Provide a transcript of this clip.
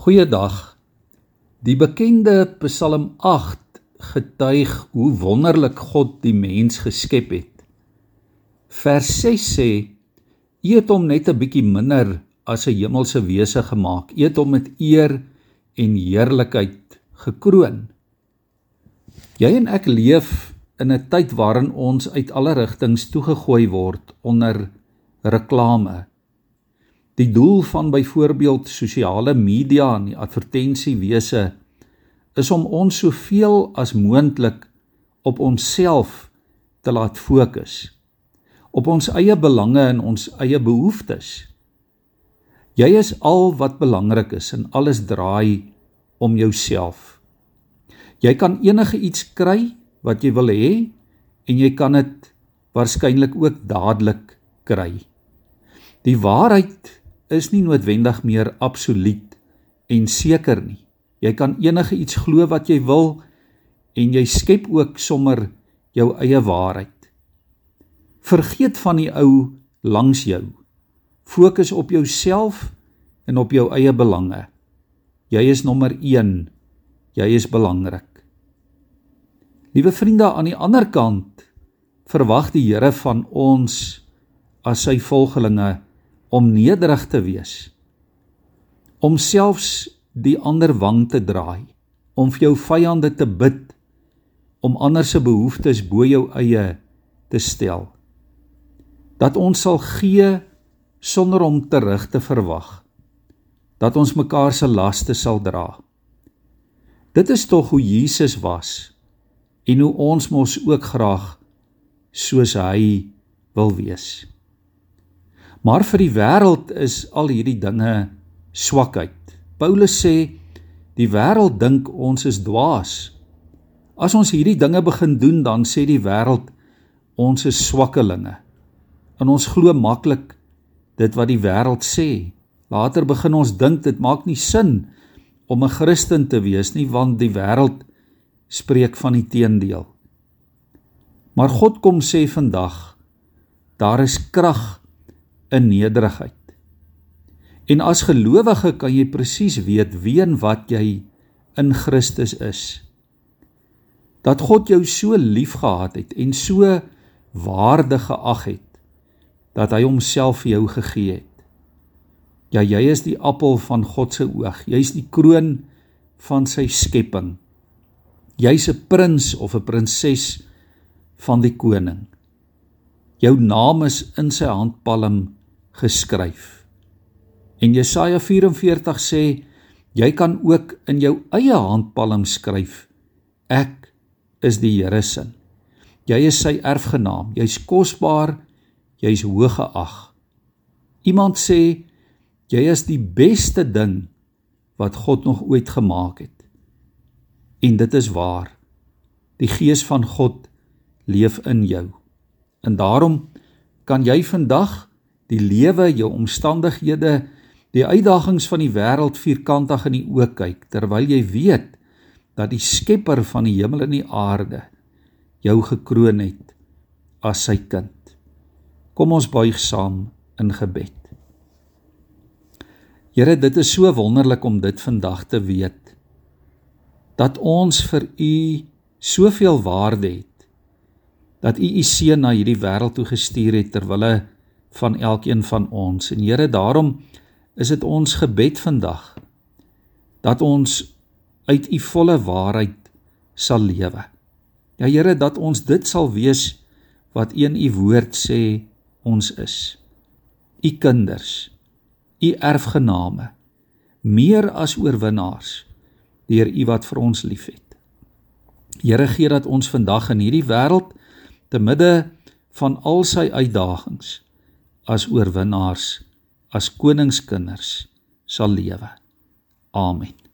Goeiedag. Die bekende Psalm 8 getuig hoe wonderlik God die mens geskep het. Vers 6 sê: "U het hom net 'n bietjie minder as 'n hemelse wese gemaak. U het hom met eer en heerlikheid gekroon." Jy en ek leef in 'n tyd waarin ons uit alle rigtings toegegooi word onder reklame Die doel van byvoorbeeld sosiale media en die advertensiewese is om ons soveel as moontlik op onsself te laat fokus op ons eie belange en ons eie behoeftes. Jy is al wat belangrik is en alles draai om jouself. Jy kan enige iets kry wat jy wil hê en jy kan dit waarskynlik ook dadelik kry. Die waarheid is nie noodwendig meer absoluut en seker nie. Jy kan enige iets glo wat jy wil en jy skep ook sommer jou eie waarheid. Vergeet van die ou langs jou. Fokus op jouself en op jou eie belange. Jy is nommer 1. Jy is belangrik. Liewe vriende, aan die ander kant verwag die Here van ons as sy volgelinge om nederig te wees om selfs die ander wang te draai om vir jou vyande te bid om ander se behoeftes bo jou eie te stel dat ons sal gee sonder om terug te verwag dat ons mekaar se laste sal dra. Dit is tog hoe Jesus was en hoe ons mos ook graag soos hy wil wees Maar vir die wêreld is al hierdie dinge swakheid. Paulus sê die wêreld dink ons is dwaas. As ons hierdie dinge begin doen, dan sê die wêreld ons is swakkelinge. En ons glo maklik dit wat die wêreld sê. Later begin ons dink dit maak nie sin om 'n Christen te wees nie want die wêreld spreek van die teendeel. Maar God kom sê vandag daar is krag in nederigheid. En as gelowige kan jy presies weet wie en wat jy in Christus is. Dat God jou so liefgehad het en so waardig geag het dat hy homself vir jou gegee het. Ja, jy is die appel van God se oog. Jy's die kroon van sy skepping. Jy's 'n prins of 'n prinses van die koning. Jou naam is in sy handpalm geskryf. En Jesaja 44 sê jy kan ook in jou eie handpalm skryf ek is die Here se. Jy is sy erfgenaam, jy's kosbaar, jy's hooggeag. Iemand sê jy is die beste ding wat God nog ooit gemaak het. En dit is waar. Die gees van God leef in jou. En daarom kan jy vandag die lewe, jou omstandighede, die uitdagings van die wêreld vierkantig in die oë kyk terwyl jy weet dat die Skepper van die hemel en die aarde jou gekroon het as sy kind. Kom ons buig saam in gebed. Here, dit is so wonderlik om dit vandag te weet dat ons vir U soveel waarde het. Dat U U seun na hierdie wêreld toe gestuur het terwyl hy van elkeen van ons. En Here, daarom is dit ons gebed vandag dat ons uit u volle waarheid sal lewe. Ja Here, dat ons dit sal wees wat een u woord sê ons is. U kinders, u erfgename, meer as oorwinnaars deur u wat vir ons liefhet. Here gee dat ons vandag in hierdie wêreld te midde van al sy uitdagings as oorwinnaars, as koningskinders sal lewe. Amen.